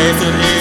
faith in you.